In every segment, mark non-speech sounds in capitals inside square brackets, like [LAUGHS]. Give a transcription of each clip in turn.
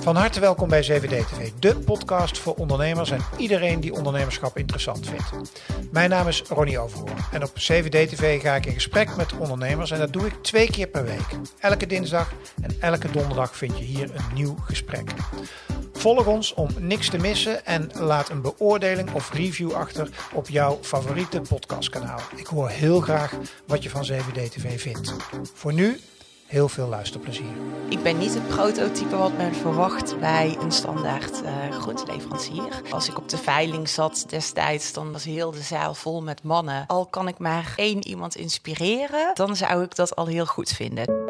Van harte welkom bij 7D TV, de podcast voor ondernemers en iedereen die ondernemerschap interessant vindt. Mijn naam is Ronnie Overhoorn en op 7D TV ga ik in gesprek met ondernemers en dat doe ik twee keer per week. Elke dinsdag en elke donderdag vind je hier een nieuw gesprek. Volg ons om niks te missen en laat een beoordeling of review achter op jouw favoriete podcastkanaal. Ik hoor heel graag wat je van 7D TV vindt. Voor nu heel veel luisterplezier. Ik ben niet het prototype wat men verwacht bij een standaard uh, groenteleverancier. Als ik op de veiling zat destijds, dan was heel de zaal vol met mannen. Al kan ik maar één iemand inspireren, dan zou ik dat al heel goed vinden.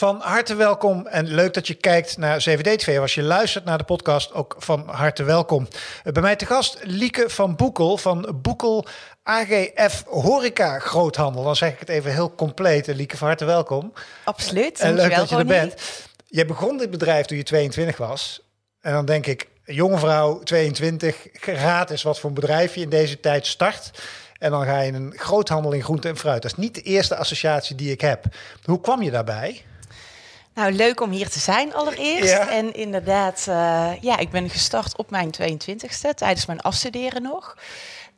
Van harte welkom en leuk dat je kijkt naar 7D-TV. Als je luistert naar de podcast, ook van harte welkom. Bij mij te gast Lieke van Boekel van Boekel AGF Horeca Groothandel. Dan zeg ik het even heel compleet. Lieke, van harte welkom. Absoluut. En leuk dat je er bent. Je begon dit bedrijf toen je 22 was. En dan denk ik, jonge vrouw, 22, raad is wat voor een bedrijf je in deze tijd start. En dan ga je een groothandel in groente en fruit. Dat is niet de eerste associatie die ik heb. Hoe kwam je daarbij? Nou, leuk om hier te zijn allereerst. En inderdaad, uh, ja, ik ben gestart op mijn 22e, tijdens mijn afstuderen nog.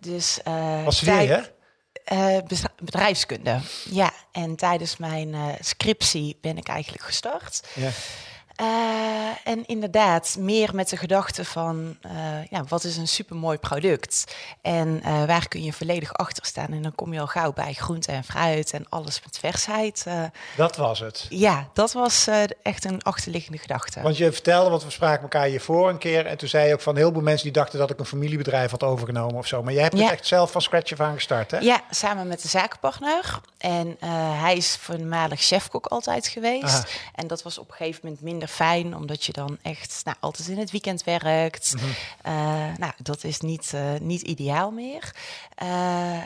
Dus, uh, Wat studeer je? Uh, bedrijfskunde, ja. En tijdens mijn scriptie ben ik eigenlijk gestart. Ja. Uh, en inderdaad, meer met de gedachte van uh, ja, wat is een supermooi product en uh, waar kun je volledig achter staan. En dan kom je al gauw bij groente en fruit en alles met versheid. dat was het. Ja, dat was echt een achterliggende gedachte. Want je vertelde, want we spraken elkaar hiervoor een keer. En toen zei je ook van heel veel mensen die dachten dat ik een familiebedrijf had overgenomen of zo. Maar jij hebt het echt zelf van scratch af aan gestart, hè? Ja, samen met de zakenpartner. En hij is voormalig chefkok altijd geweest. Aha. En dat was op een gegeven moment minder fijn, omdat je dan echt nou, altijd in het weekend werkt. Mm nou, dat is niet, uh, niet ideaal meer. Uh,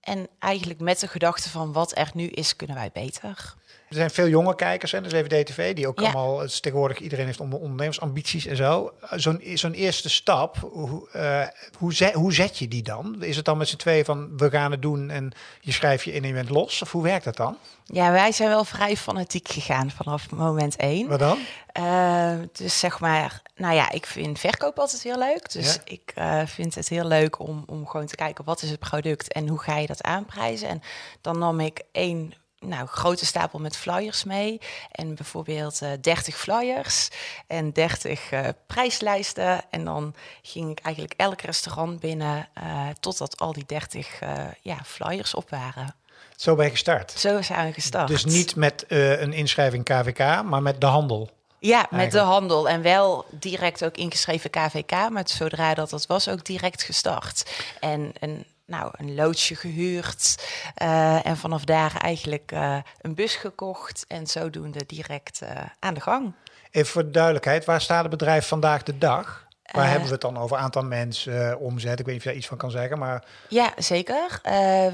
en eigenlijk met de gedachte van wat er nu is, kunnen wij beter. Er zijn veel jonge kijkers, en dus even DTV, die ook allemaal, het tegenwoordig iedereen heeft ondernemersambities en zo. Zo'n zo'n eerste stap, hoe, uh, hoe, zet, hoe zet je die dan? Is het dan met z'n twee van we gaan het doen en je schrijft je in een moment los? Of hoe werkt dat dan? Ja, wij zijn wel vrij fanatiek gegaan vanaf moment één. Wat dan? Uh, dus zeg maar, nou ja, ik vind verkoop altijd heel leuk. Dus ja. ik uh, vind het heel leuk om, om gewoon te kijken wat is het product en hoe ga je dat aanprijzen. En dan nam ik één nou, grote stapel met flyers mee. En bijvoorbeeld uh, 30 flyers en 30 uh, prijslijsten. En dan ging ik eigenlijk elk restaurant binnen uh, totdat al die 30 ja, flyers op waren. Zo ben je gestart? Zo zijn we gestart. Dus niet met een inschrijving KVK, maar met de handel? Ja, met de handel. En wel direct ook ingeschreven KVK. Maar zodra dat dat was, ook direct gestart. En een nou, een loodsje gehuurd. Uh, en vanaf daar eigenlijk uh, een bus gekocht. En zodoende direct uh, aan de gang. Even voor de duidelijkheid, waar staat het bedrijf vandaag de dag? Waar hebben we het dan over? Aantal mensen, omzet? Ik weet niet of je daar iets van kan zeggen, maar... Ja, zeker.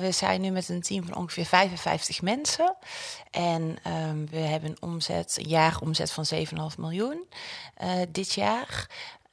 we zijn nu met een team van ongeveer 55 mensen. En um, we hebben een omzet, een jaaromzet van 7,5 miljoen dit jaar.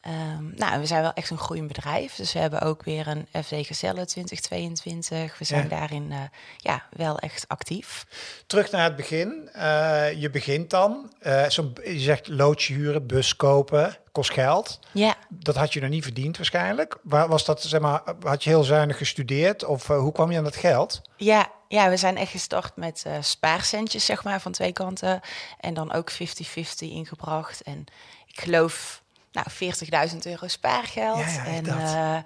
Um, nou, we zijn wel echt een groeiend bedrijf. Dus we hebben ook weer een FD Gezellen 2022. We zijn ja. daarin uh, ja, wel echt actief. Terug naar het begin. Uh, je begint dan. Uh, zo, je zegt loodje huren, bus kopen, kost geld. Ja. Dat had je nog niet verdiend waarschijnlijk. Waar was dat, zeg maar, had je heel zuinig gestudeerd? Of hoe kwam je aan dat geld? Ja, ja, we zijn echt gestart met uh, spaarcentjes, zeg maar, van twee kanten. En dan ook 50-50 ingebracht. En ik geloof nou, 40.000 euro spaargeld. Ja, ja, en uh,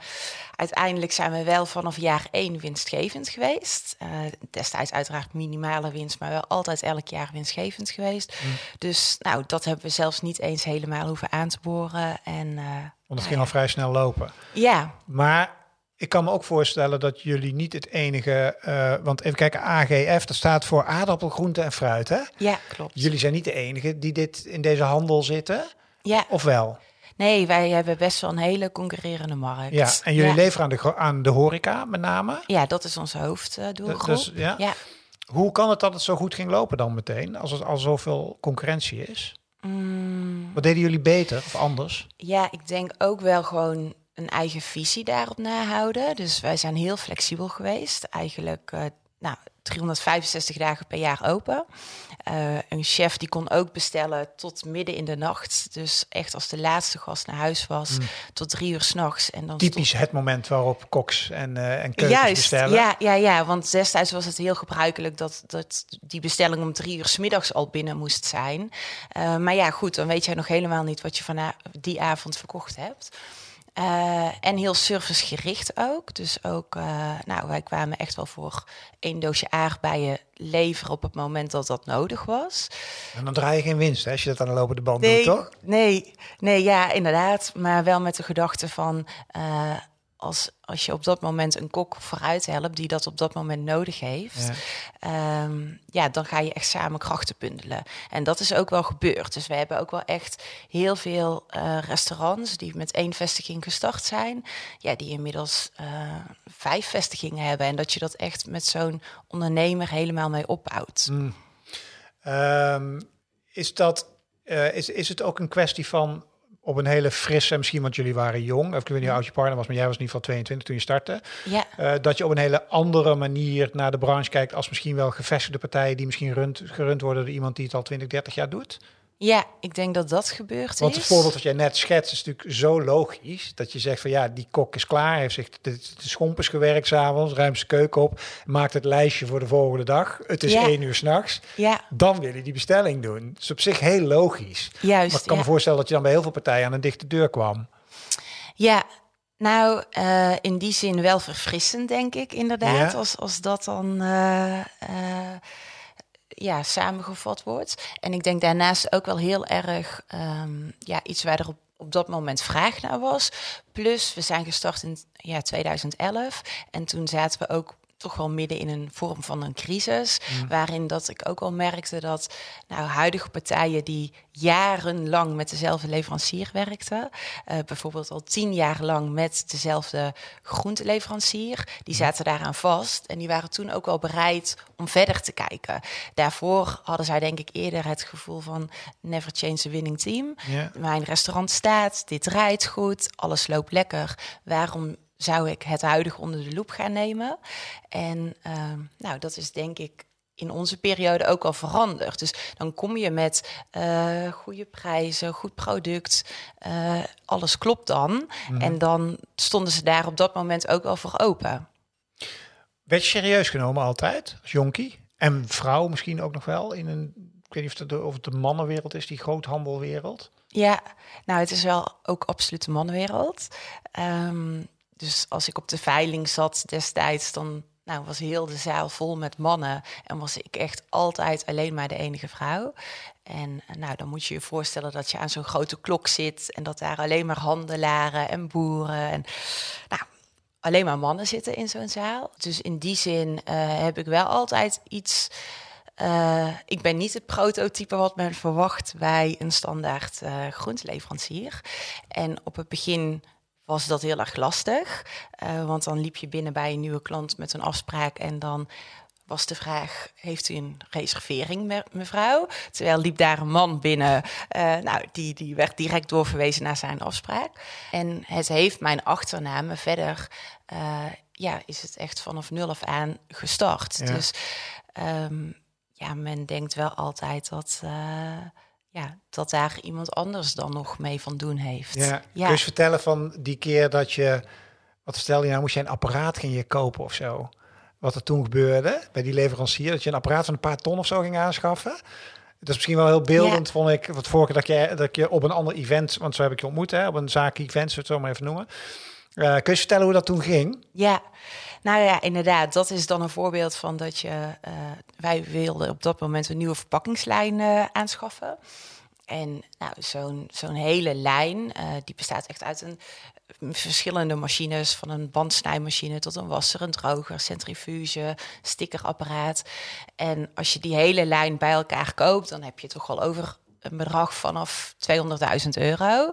uiteindelijk zijn we wel vanaf jaar één winstgevend geweest. Uh, destijds uiteraard minimale winst, maar wel altijd elk jaar winstgevend geweest. Mm. Dus nou, dat hebben we zelfs niet eens helemaal hoeven aan te boren. En, uh, Want het ging al vrij snel lopen. Ja. Maar ik kan me ook voorstellen dat jullie niet het enige, uh, want even kijken, AGF, dat staat voor aardappel, groente en fruit, hè? Ja, klopt. Jullie zijn niet de enige die dit in deze handel zitten. Ja. Of wel? Nee, wij hebben best wel een hele concurrerende markt. Ja, en jullie ja. leveren aan de, aan de horeca met name? Ja, dat is onze hoofddoelgroep. Dus, ja? ja. Hoe kan het dat het zo goed ging lopen dan meteen, als er al zoveel concurrentie is? Mm. Wat deden jullie beter of anders? Ja, ik denk ook wel gewoon een eigen visie daarop nahouden. Dus wij zijn heel flexibel geweest. Eigenlijk uh, nou, 365 dagen per jaar open. Uh, een chef die kon ook bestellen tot midden in de nacht. Dus echt als de laatste gast naar huis was, mm. tot drie uur s'nachts. dan Typisch het moment waarop koks en, uh, en keukens Juist, bestellen. Ja, ja, ja, want destijds was het heel gebruikelijk dat, dat die bestelling om drie uur s middags al binnen moest zijn. Uh, maar ja, goed, dan weet jij nog helemaal niet wat je van die avond verkocht hebt. Uh, en heel servicegericht ook. Dus ook, uh, nou, wij kwamen echt wel voor één doosje aardbeien leveren op het moment dat dat nodig was. En dan draai je geen winst hè, als je dat aan de lopende band nee, doet, toch? Nee, nee, ja, inderdaad. Maar wel met de gedachte van, uh, als, als je op dat moment een kok vooruit helpt die dat op dat moment nodig heeft, ja. Ehm, ja, dan ga je echt samen krachten bundelen. En dat is ook wel gebeurd. Dus we hebben ook wel echt heel veel uh, restaurants die met één vestiging gestart zijn, ja, die inmiddels uh, vijf vestigingen hebben. En dat je dat echt met zo'n ondernemer helemaal mee opbouwt. Mm. Um, is dat uh, is, is het ook een kwestie van op een hele frisse, misschien want jullie waren jong, of ik weet niet hoe oud je partner was, maar jij was in ieder geval 22 toen je startte. Ja. Uh, dat je op een hele andere manier naar de branche kijkt als misschien wel gevestigde partijen die misschien rund, gerund worden door iemand die het al 20, 30 jaar doet. Ja, ik denk dat dat gebeurt Want het voorbeeld dat jij net schetst is natuurlijk zo logisch. Dat je zegt van ja, die kok is klaar. Heeft zich de, de schompers gewerkt s'avonds. Ruimt zijn keuken op. Maakt het lijstje voor de volgende dag. Het is één uur s'nachts. Ja. Dan wil je die bestelling doen. Dat is op zich heel logisch. Juist, maar ik kan me voorstellen dat je dan bij heel veel partijen aan een dichte deur kwam. Ja, nou, uh, in die zin wel verfrissend, denk ik, inderdaad. Als, als dat dan... Uh, uh, ja, samengevat wordt. En ik denk daarnaast ook wel heel erg um, ja, iets waar er op, op dat moment vraag naar was. Plus, we zijn gestart in ja, 2011 en toen zaten we ook toch wel midden in een vorm van een crisis. Mm. Waarin dat ik ook al merkte dat nou, huidige partijen die jarenlang met dezelfde leverancier werkten, uh, bijvoorbeeld al tien jaar lang met dezelfde groenteleverancier, die zaten daaraan vast en die waren toen ook wel bereid om verder te kijken. Daarvoor hadden zij denk ik eerder het gevoel van never change the winning team. Mijn restaurant staat, dit draait goed, alles loopt lekker. Waarom zou ik het huidige onder de loep gaan nemen. En uh, nou, dat is denk ik in onze periode ook al veranderd. Dus dan kom je met uh, goede prijzen, goed product, uh, alles klopt dan. Mhm. En dan stonden ze daar op dat moment ook wel voor open. Werd je serieus genomen altijd als jonkie? En vrouw misschien ook nog wel in een, ik weet niet of het de, of het de mannenwereld is, die groothandelwereld? Ja, nou het is wel ook absoluut de mannenwereld. Um, dus als ik op de veiling zat destijds, dan nou, was heel de zaal vol met mannen. En was ik echt altijd alleen maar de enige vrouw. En nou, dan moet je je voorstellen dat je aan zo'n grote klok zit. En dat daar alleen maar handelaren en boeren. En nou, alleen maar mannen zitten in zo'n zaal. Dus in die zin uh, heb ik wel altijd iets. Uh, ik ben niet het prototype wat men verwacht bij een standaard uh, groenteleverancier. En op het begin was dat heel erg lastig. Uh, want dan liep je binnen bij een nieuwe klant met een afspraak en dan was de vraag: heeft u een reservering, mevrouw? Terwijl liep daar een man binnen, uh, nou, die, die werd direct doorverwezen naar zijn afspraak. En het heeft mijn achternaam verder, uh, ja, is het echt vanaf nul af aan gestart. Dus um, ja, men denkt wel altijd dat ja, dat daar iemand anders dan nog mee van doen heeft. Ja. ja. Kun je vertellen van die keer dat je, wat stel je nou, moest je een apparaat ging je kopen of zo? Wat er toen gebeurde bij die leverancier, dat je een apparaat van een paar ton of zo ging aanschaffen. Dat is misschien wel heel beeldend, vond ik. Wat vorige dat je, dat je op een ander event, want zo heb ik je ontmoet, hè, op een zaak event, zo het zo maar even noemen. Uh, kun je vertellen hoe dat toen ging? Ja, nou ja, inderdaad. Dat is dan een voorbeeld van dat je. Uh, wij wilden op dat moment een nieuwe verpakkingslijn uh, aanschaffen. En nou, zo'n zo'n hele lijn, die bestaat echt uit een verschillende machines, van een bandsnijmachine tot een wasser, een droger, centrifuge, stickerapparaat. En als je die hele lijn bij elkaar koopt, dan heb je toch wel over een bedrag vanaf 200.000 euro.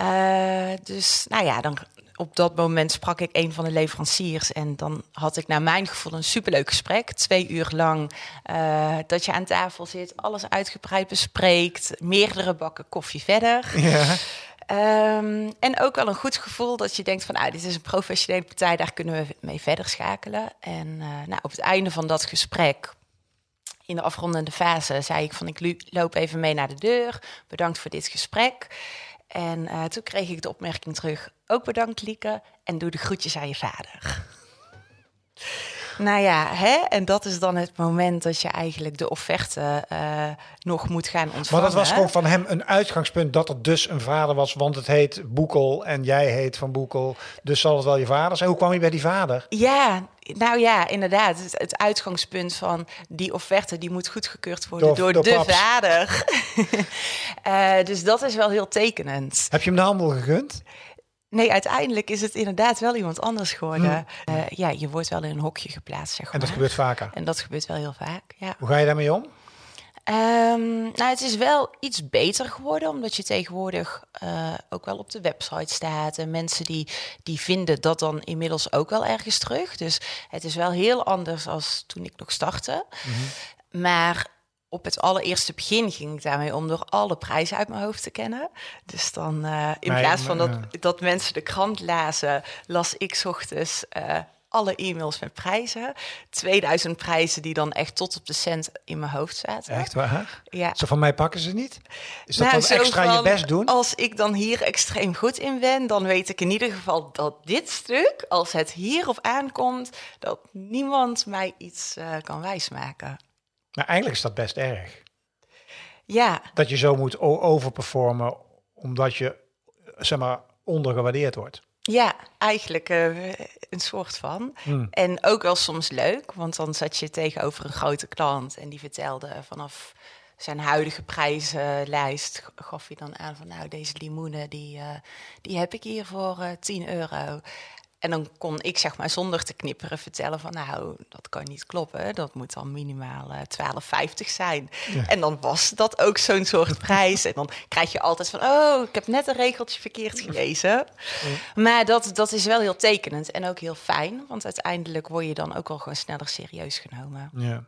Uh, dus nou ja, dan, op dat moment sprak ik een van de leveranciers. En dan had ik naar mijn gevoel een superleuk gesprek. Twee uur lang. Uh, dat je aan tafel zit, alles uitgebreid bespreekt. Meerdere bakken koffie verder. Ja. Ehm, en ook wel een goed gevoel dat je denkt van, ah, dit is een professionele partij, daar kunnen we mee verder schakelen. En uh, nou, op het einde van dat gesprek, in de afrondende fase, zei ik van, ik loop even mee naar de deur. Bedankt voor dit gesprek. En uh, toen kreeg ik de opmerking terug, ook bedankt Lieke, en doe de groetjes aan je vader. Nou ja, hè? en dat is dan het moment dat je eigenlijk de offerte uh, nog moet gaan ontvangen. Maar dat was gewoon van hem een uitgangspunt dat er dus een vader was, want het heet Boekel en jij heet Van Boekel, dus zal het wel je vader zijn. Hoe kwam je bij die vader? Ja, nou ja, inderdaad. Het, het uitgangspunt van die offerte, die moet goedgekeurd worden door, door, de vader. uh, [LAUGHS] dus dat is wel heel tekenend. Heb je hem de handel gegund? Nee, uiteindelijk is het inderdaad wel iemand anders geworden. Hmm. Uh, ja, je wordt wel in een hokje geplaatst, zeg maar. En dat gebeurt vaker? En dat gebeurt wel heel vaak, ja. Hoe ga je daarmee om? Um, nou, het is wel iets beter geworden, omdat je tegenwoordig uh, ook wel op de website staat. En mensen die, die vinden dat dan inmiddels ook wel ergens terug. Dus het is wel heel anders als toen ik nog startte. Mm -hmm. Maar op het allereerste begin ging ik daarmee om door alle prijzen uit mijn hoofd te kennen. Dus dan uh, in plaats van dat, dat mensen de krant lazen, las ik ochtends uh, alle e-mails met prijzen. 2000 prijzen die dan echt tot op de cent in mijn hoofd zaten. Echt waar? Ja. Zo van mij pakken ze niet? Is dat nou, dan extra van, je best doen? Als ik dan hier extreem goed in ben, dan weet ik in ieder geval dat dit stuk, als het hierop aankomt, dat niemand mij iets uh, kan wijsmaken. Maar eigenlijk is dat best erg. Ja. Dat je zo moet overperformen omdat je, zeg maar, ondergewaardeerd wordt. Ja, eigenlijk uh, een soort van. Hmm. En ook wel soms leuk, want dan zat je tegenover een grote klant en die vertelde vanaf zijn huidige prijzenlijst gaf hij dan aan van nou deze limoenen die, uh, die heb ik hier voor uh, 10 euro. En dan kon ik zeg maar zonder te knipperen vertellen van nou, dat kan niet kloppen. Dat moet dan minimaal uh, 12,50 zijn. Ja. En dan was dat ook zo'n soort [LAUGHS] prijs. En dan krijg je altijd van oh, ik heb net een regeltje verkeerd gelezen. Ja. Maar dat, dat is wel heel tekenend en ook heel fijn. Want uiteindelijk word je dan ook wel gewoon sneller serieus genomen. Ja.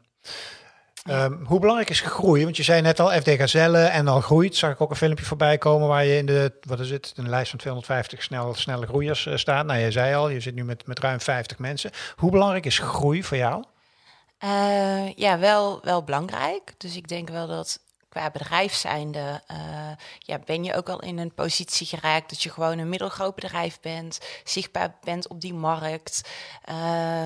Um, hoe belangrijk is groei? Want je zei net al, FD Gazelle en al groeit. Zag ik ook een filmpje voorbij komen waar je in de, wat is het, een lijst van 250 snel, snelle groeiers uh, staat. Nou, je zei al, je zit nu met, met ruim 50 mensen. Hoe belangrijk is groei voor jou? Uh, ja, wel, wel belangrijk. Dus ik denk wel dat qua bedrijf zijnde, uh, ja, ben je ook al in een positie geraakt dat je gewoon een middelgroot bedrijf bent, zichtbaar bent op die markt.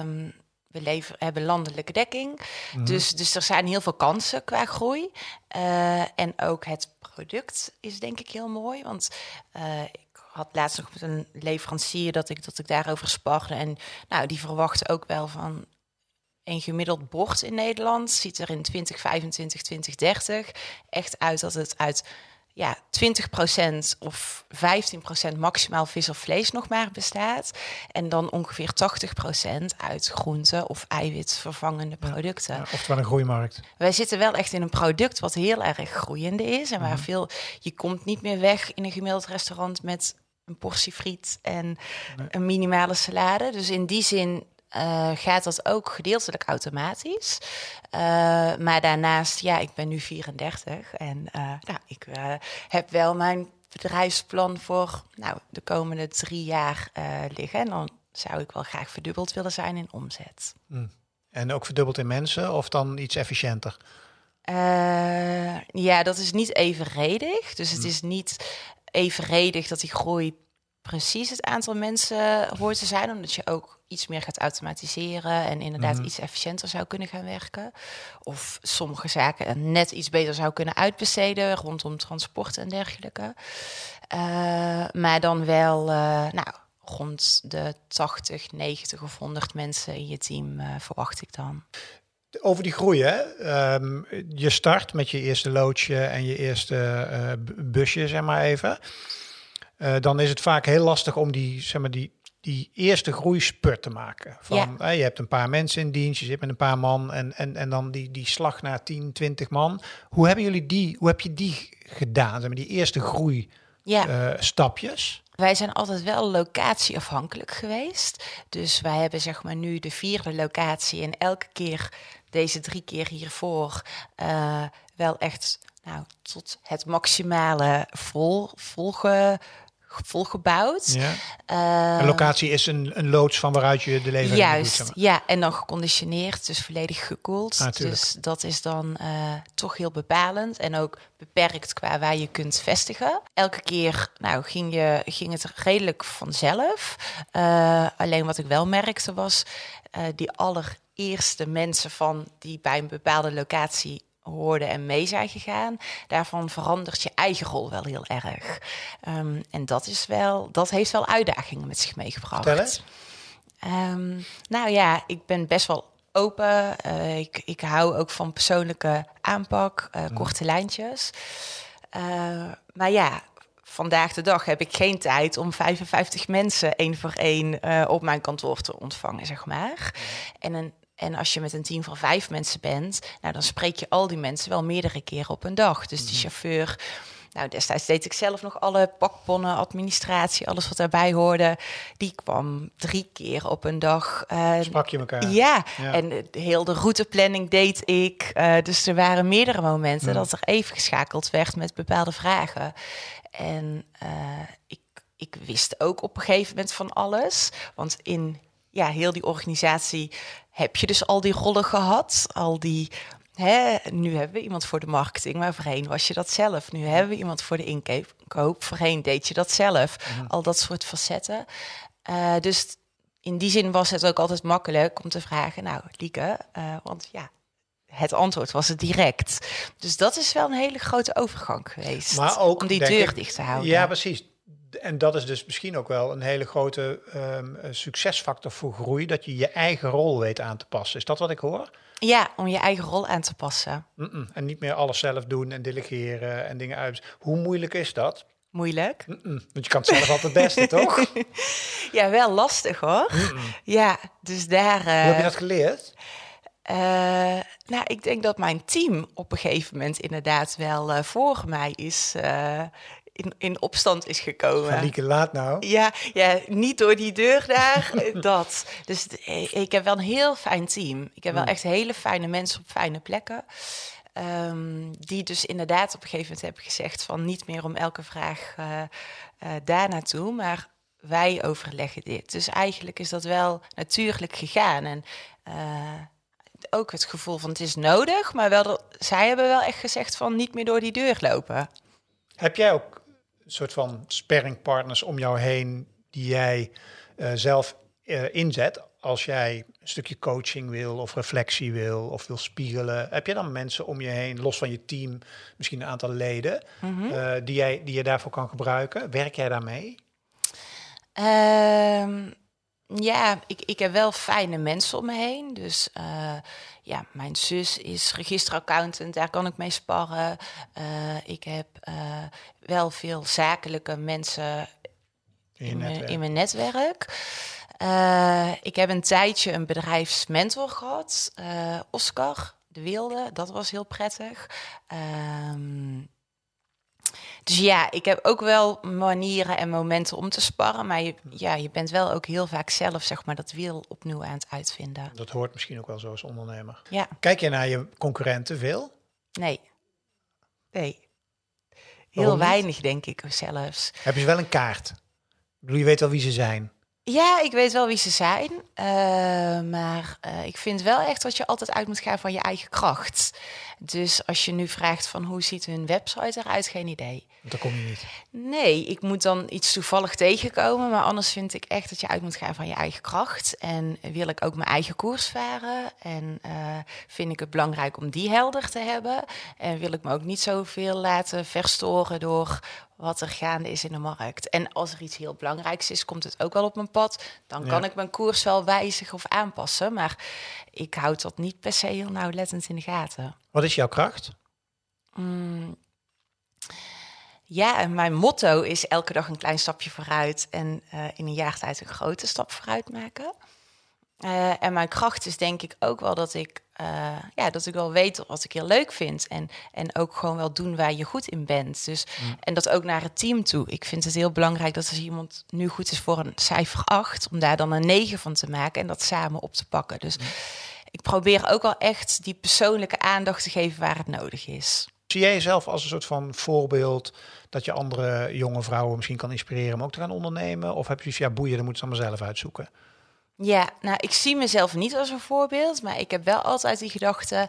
Um, we leven, hebben landelijke dekking. Mm. Dus, dus er zijn heel veel kansen qua groei. Uh, en ook het product is denk ik heel mooi. Want uh, ik had laatst nog met een leverancier dat ik, dat ik daarover sparde. En nou, die verwacht ook wel van een gemiddeld bord in Nederland. Ziet er in 2025, 2030 echt uit dat het uit ja, 20% of 15% maximaal vis of vlees nog maar bestaat. En dan ongeveer 80% uit groenten of eiwitvervangende producten. Ja, ja, oftewel een groeimarkt. Wij zitten wel echt in een product wat heel erg groeiende is. En waar mm -hmm. veel, je komt niet meer weg in een gemiddeld restaurant met een portie friet en nee. een minimale salade. Dus in die zin uh, gaat dat ook gedeeltelijk automatisch. Uh, maar daarnaast, ja, ik ben nu 34 en uh, nou, ik heb wel mijn bedrijfsplan voor nou, de komende drie jaar liggen. En dan zou ik wel graag verdubbeld willen zijn in omzet. Mm. En ook verdubbeld in mensen of dan iets efficiënter? ja, dat is niet evenredig. Dus het mm. is niet evenredig dat die groei precies het aantal mensen hoort te zijn, omdat je ook iets meer gaat automatiseren en inderdaad mm -hmm. iets efficiënter zou kunnen gaan werken. Of sommige zaken net iets beter zou kunnen uitbesteden rondom transport en dergelijke. Uh, maar dan wel, uh, nou, rond de 80, 90 of 100 mensen in je team uh, verwacht ik dan. Over die groei, hè? Um, je start met je eerste loodje en je eerste busje, zeg maar even. Uh, dan is het vaak heel lastig om die, zeg maar, die, die eerste groeispurt te maken. Van, ja. je hebt een paar mensen in dienst, je zit met een paar man en, en, en dan die, die slag naar 10, 20 man. Hoe hebben jullie die, hoe heb je die gedaan? Zeg maar, die eerste groei ja. stapjes? Wij zijn altijd wel locatieafhankelijk geweest. Dus wij hebben zeg maar nu de vierde locatie en elke keer deze drie keer hiervoor uh, wel echt nou, tot het maximale vol, volge volgebouwd. Ja. Eh, Een locatie is een, een loods van waaruit je de levering Juist, doet. zeg maar. ja, en dan geconditioneerd, dus volledig gekoeld. Ah, dus dat is dan eh, toch heel bepalend en ook beperkt qua waar je kunt vestigen. Elke keer nou, ging, je, ging het redelijk vanzelf. Eh, alleen wat ik wel merkte was die allereerste mensen van die bij een bepaalde locatie hoorden en mee zijn gegaan, daarvan verandert je eigen rol wel heel erg. Ehm, en dat is wel, dat heeft wel uitdagingen met zich meegebracht. Ehm, nou ja, ik ben best wel open. Eh, ik, ik hou ook van persoonlijke aanpak, eh, korte lijntjes. Eh, maar ja, vandaag de dag heb ik geen tijd om 55 mensen één voor één op mijn kantoor te ontvangen, zeg maar. En, een, en als je met een team van vijf mensen bent, nou, dan spreek je al die mensen wel meerdere keren op een dag. Dus die chauffeur. Nou, destijds deed ik zelf nog alle pakponnen, administratie, alles wat daarbij hoorde. Die kwam drie keer op een dag. eh, Sprak je elkaar? ja, Ja. en eh, de hele routeplanning deed ik. Eh, dus er waren meerdere momenten Hmm. dat er even geschakeld werd met bepaalde vragen. En ik, ik wist ook op een gegeven moment van alles. Want in ja, heel die organisatie heb je dus al die rollen gehad. Al die. Hè, nu hebben we iemand voor de marketing, maar voorheen was je dat zelf. Nu hebben we iemand voor de inkoop. Voorheen deed je dat zelf. Al dat soort facetten. Eh, dus in die zin was het ook altijd makkelijk om te vragen, nou, Lieke, eh, want ja, het antwoord was het direct. Dus dat is wel een hele grote overgang geweest. Maar ook, om die deur ik- dicht te houden. Ja, precies. En dat is dus misschien ook wel een hele grote ehm, eh, succesfactor voor groei, dat je je eigen rol weet aan te passen. Is dat wat ik hoor? Ja, om je eigen rol aan te passen. En niet meer alles zelf doen en delegeren en dingen uit. Hoe moeilijk is dat? Moeilijk. Want je kan het zelf altijd het beste, toch? Hoe [LAUGHS] Ja, wel lastig hoor. Ja, dus daar. eh, heb je dat geleerd? eh, nou, ik denk dat mijn team op een gegeven moment inderdaad wel voor mij is. In, in opstand is gekomen. Lieke, laat nou. Ja, ja, niet door die deur daar, [LAUGHS] eh, dat. Dus eh, ik heb wel een heel fijn team. Ik heb wel echt hele fijne mensen op fijne plekken. Ehm, die dus inderdaad op een gegeven moment hebben gezegd van niet meer om elke vraag eh, daar naartoe, maar wij overleggen dit. Dus eigenlijk is dat wel natuurlijk gegaan. En ook het gevoel van het is nodig, maar wel dat, zij hebben wel echt gezegd van niet meer door die deur lopen. Heb jij ook soort van sparringpartners om jou heen die jij eh, zelf eh, inzet als jij een stukje coaching wil of reflectie wil of wil spiegelen? Heb je dan mensen om je heen, los van je team, misschien een aantal leden, eh, die, jij, die je daarvoor kan gebruiken? Werk jij daarmee? Ehm, ja, ik, ik heb wel fijne mensen om me heen. Dus eh, ja, mijn zus is registeraccountant, daar kan ik mee sparren. Eh, ik heb eh, wel veel zakelijke mensen In in, mijn, netwerk? in mijn netwerk. Ik heb een tijdje een bedrijfsmentor gehad, eh, Oscar de Wilde. Dat was heel prettig. Ehm, dus ja, ik heb ook wel manieren en momenten om te sparren. Maar je, ja, je bent wel ook heel vaak zelf zeg maar, dat wiel opnieuw aan het uitvinden. Dat hoort misschien ook wel zo als ondernemer. Ja, Kijk je naar je concurrenten veel? nee. Nee. Heel weinig, denk ik zelfs. Heb je wel een kaart? Ik bedoel, je weet wel wie ze zijn. Ja, ik weet wel wie ze zijn. eh, maar eh, ik vind wel echt dat je altijd uit moet gaan van je eigen kracht. Dus als je nu vraagt van hoe ziet hun website eruit, geen idee. Daar kom je niet. Nee, ik moet dan iets toevallig tegenkomen. Maar anders vind ik echt dat je uit moet gaan van je eigen kracht. En wil ik ook mijn eigen koers varen. En eh, vind ik het belangrijk om die helder te hebben. En wil ik me ook niet zoveel laten verstoren door wat er gaande is in de markt. En als er iets heel belangrijks is, komt het ook wel op mijn pad. Dan kan Ja. ik mijn koers wel wijzigen of aanpassen. Maar ik houd dat niet per se heel nauwlettend in de gaten. Wat is jouw kracht? Mm. Ja, en mijn motto is elke dag een klein stapje vooruit en eh, in een jaar tijd een grote stap vooruit maken. Eh, en mijn kracht is denk ik ook wel dat ik, eh, ja, dat ik wel weet wat ik heel leuk vind. En, en ook gewoon wel doen waar je goed in bent. Dus, En dat ook naar het team toe. Ik vind het heel belangrijk dat als iemand nu goed is voor een cijfer 8, om daar dan een 9 van te maken en dat samen op te pakken. Dus ik probeer ook wel echt die persoonlijke aandacht te geven waar het nodig is. Zie jij jezelf als een soort van voorbeeld dat je andere jonge vrouwen misschien kan inspireren om ook te gaan ondernemen? Of heb je ja boeien, dan moeten ze allemaal zelf uitzoeken? Ja, nou, ik zie mezelf niet als een voorbeeld, maar ik heb wel altijd die gedachte,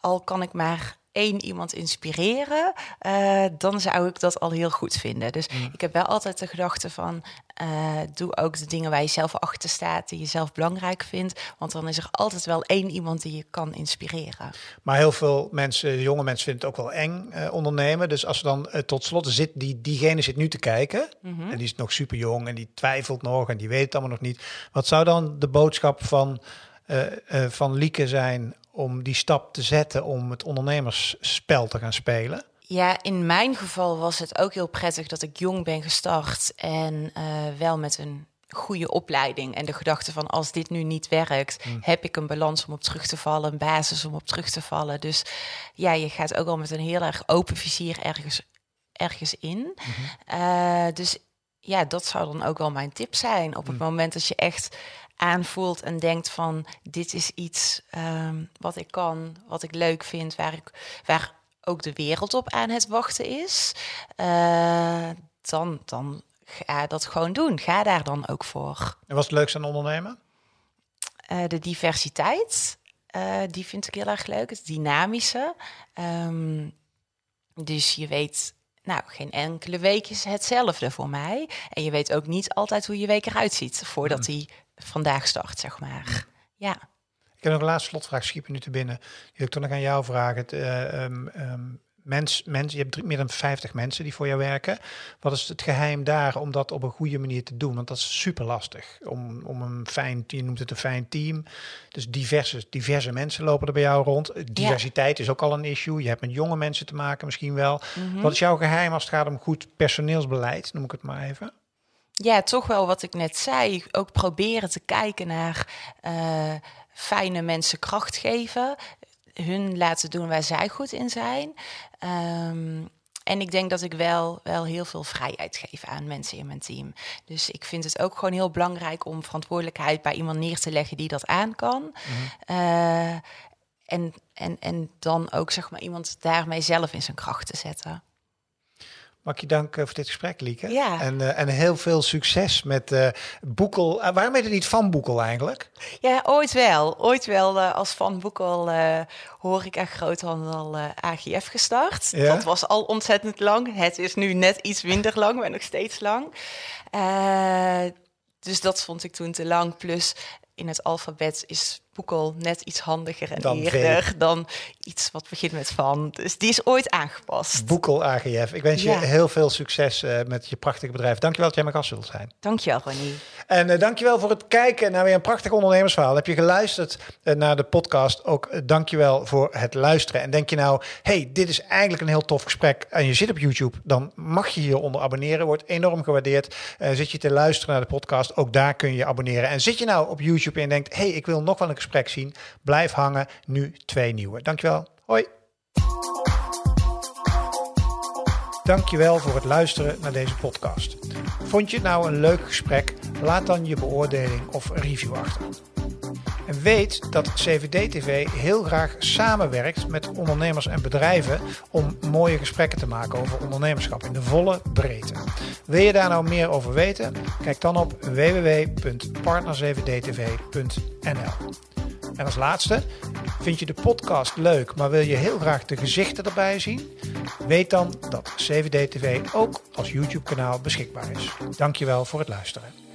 al kan ik maar één iemand inspireren, uh, dan zou ik dat al heel goed vinden. Dus mm. ik heb wel altijd de gedachte van, uh, doe ook de dingen waar je zelf achter staat, die je zelf belangrijk vindt, want dan is er altijd wel één iemand die je kan inspireren. Maar heel veel mensen, jonge mensen vinden het ook wel eng uh, ondernemen. Dus als ze dan tot slot zit, die, diegene zit nu te kijken mm -hmm. en die is nog super jong en die twijfelt nog en die weet het allemaal nog niet. Wat zou dan de boodschap van van Lieke zijn om die stap te zetten om het ondernemersspel te gaan spelen? Ja, in mijn geval was het ook heel prettig dat ik jong ben gestart en uh, wel met een goede opleiding en de gedachte van als dit nu niet werkt, mm. heb ik een balans om op terug te vallen, een basis om op terug te vallen. Dus ja, je gaat ook al met een heel erg open vizier ergens, ergens in. Mm -hmm. uh, dus ja, dat zou dan ook wel mijn tip zijn. Op het mm. moment dat je echt aanvoelt en denkt van dit is iets um, wat ik kan, wat ik leuk vind, waar, ik, waar ook de wereld op aan het wachten is, uh, dan, dan ga dat gewoon doen. Ga daar dan ook voor. En wat is het leukste aan ondernemen? Uh, de diversiteit, uh, die vind ik heel erg leuk. Het dynamische. Um, dus je weet nou, geen enkele week is hetzelfde voor mij. En je weet ook niet altijd hoe je week eruit ziet voordat die vandaag start, zeg maar. Ja. Ik heb nog een laatste slotvraag, schiep nu te binnen. Die wil ik toch nog aan jou vragen. Het, uh, um, mens, mens, je hebt meer dan 50 mensen die voor jou werken. Wat is het geheim daar om dat op een goede manier te doen? Want dat is super lastig. Om, om een fijn, je noemt het een fijn team. Dus diverse, diverse mensen lopen er bij jou rond. Diversiteit is ook al een issue. Je hebt met jonge mensen te maken misschien wel. Mhm. Wat is jouw geheim als het gaat om goed personeelsbeleid? Noem ik het maar even ja, toch wel wat ik net zei. Ook proberen te kijken naar uh, fijne mensen kracht geven. Hun laten doen waar zij goed in zijn. Um, en ik denk dat ik wel, wel heel veel vrijheid geef aan mensen in mijn team. Dus ik vind het ook gewoon heel belangrijk om verantwoordelijkheid bij iemand neer te leggen die dat aan kan. Mm -hmm. uh, en, en, en dan ook zeg maar iemand daarmee zelf in zijn kracht te zetten. Mag je dank voor dit gesprek, Lieke. Ja. En, uh, en heel veel succes met uh, Boekel. Uh, waarom heet het niet Van Boekel eigenlijk? Ja, ooit wel. Ooit wel als Van Boekel hoor ik echt groothandel AGF gestart. Ja? Dat was al ontzettend lang. Het is nu net iets minder lang, maar nog steeds lang. dus dat vond ik toen te lang. Plus in het alfabet is Net iets handiger en dan eerder dan iets wat begint met van. Dus die is ooit aangepast. Boekel AGF. Ik wens je heel veel succes uh, met je prachtige bedrijf. Dankjewel dat jij mijn gast wilt zijn. Dankjewel, Ronnie. En uh, dankjewel voor het kijken naar weer een prachtig ondernemersverhaal. Heb je geluisterd uh, naar de podcast? Ook dankjewel voor het luisteren. En denk je nou, hey, dit is eigenlijk een heel tof gesprek en je zit op YouTube, dan mag je hieronder abonneren. Wordt enorm gewaardeerd. zit je te luisteren naar de podcast, ook daar kun je abonneren. En zit je nou op YouTube en denkt, hey, ik wil nog wel een gesprek zien. Blijf hangen, nu twee nieuwe. Dankjewel. Hoi. Dankjewel voor het luisteren naar deze podcast. Vond je het nou een leuk gesprek? Laat dan je beoordeling of review achter. En weet dat CVD-TV heel graag samenwerkt met ondernemers en bedrijven om mooie gesprekken te maken over ondernemerschap in de volle breedte. Wil je daar nou meer over weten? Kijk dan op www.partner7dtv.nl. En als laatste, vind je de podcast leuk, maar wil je heel graag de gezichten erbij zien? Weet dan dat CVD TV ook als YouTube-kanaal beschikbaar is. Dankjewel voor het luisteren.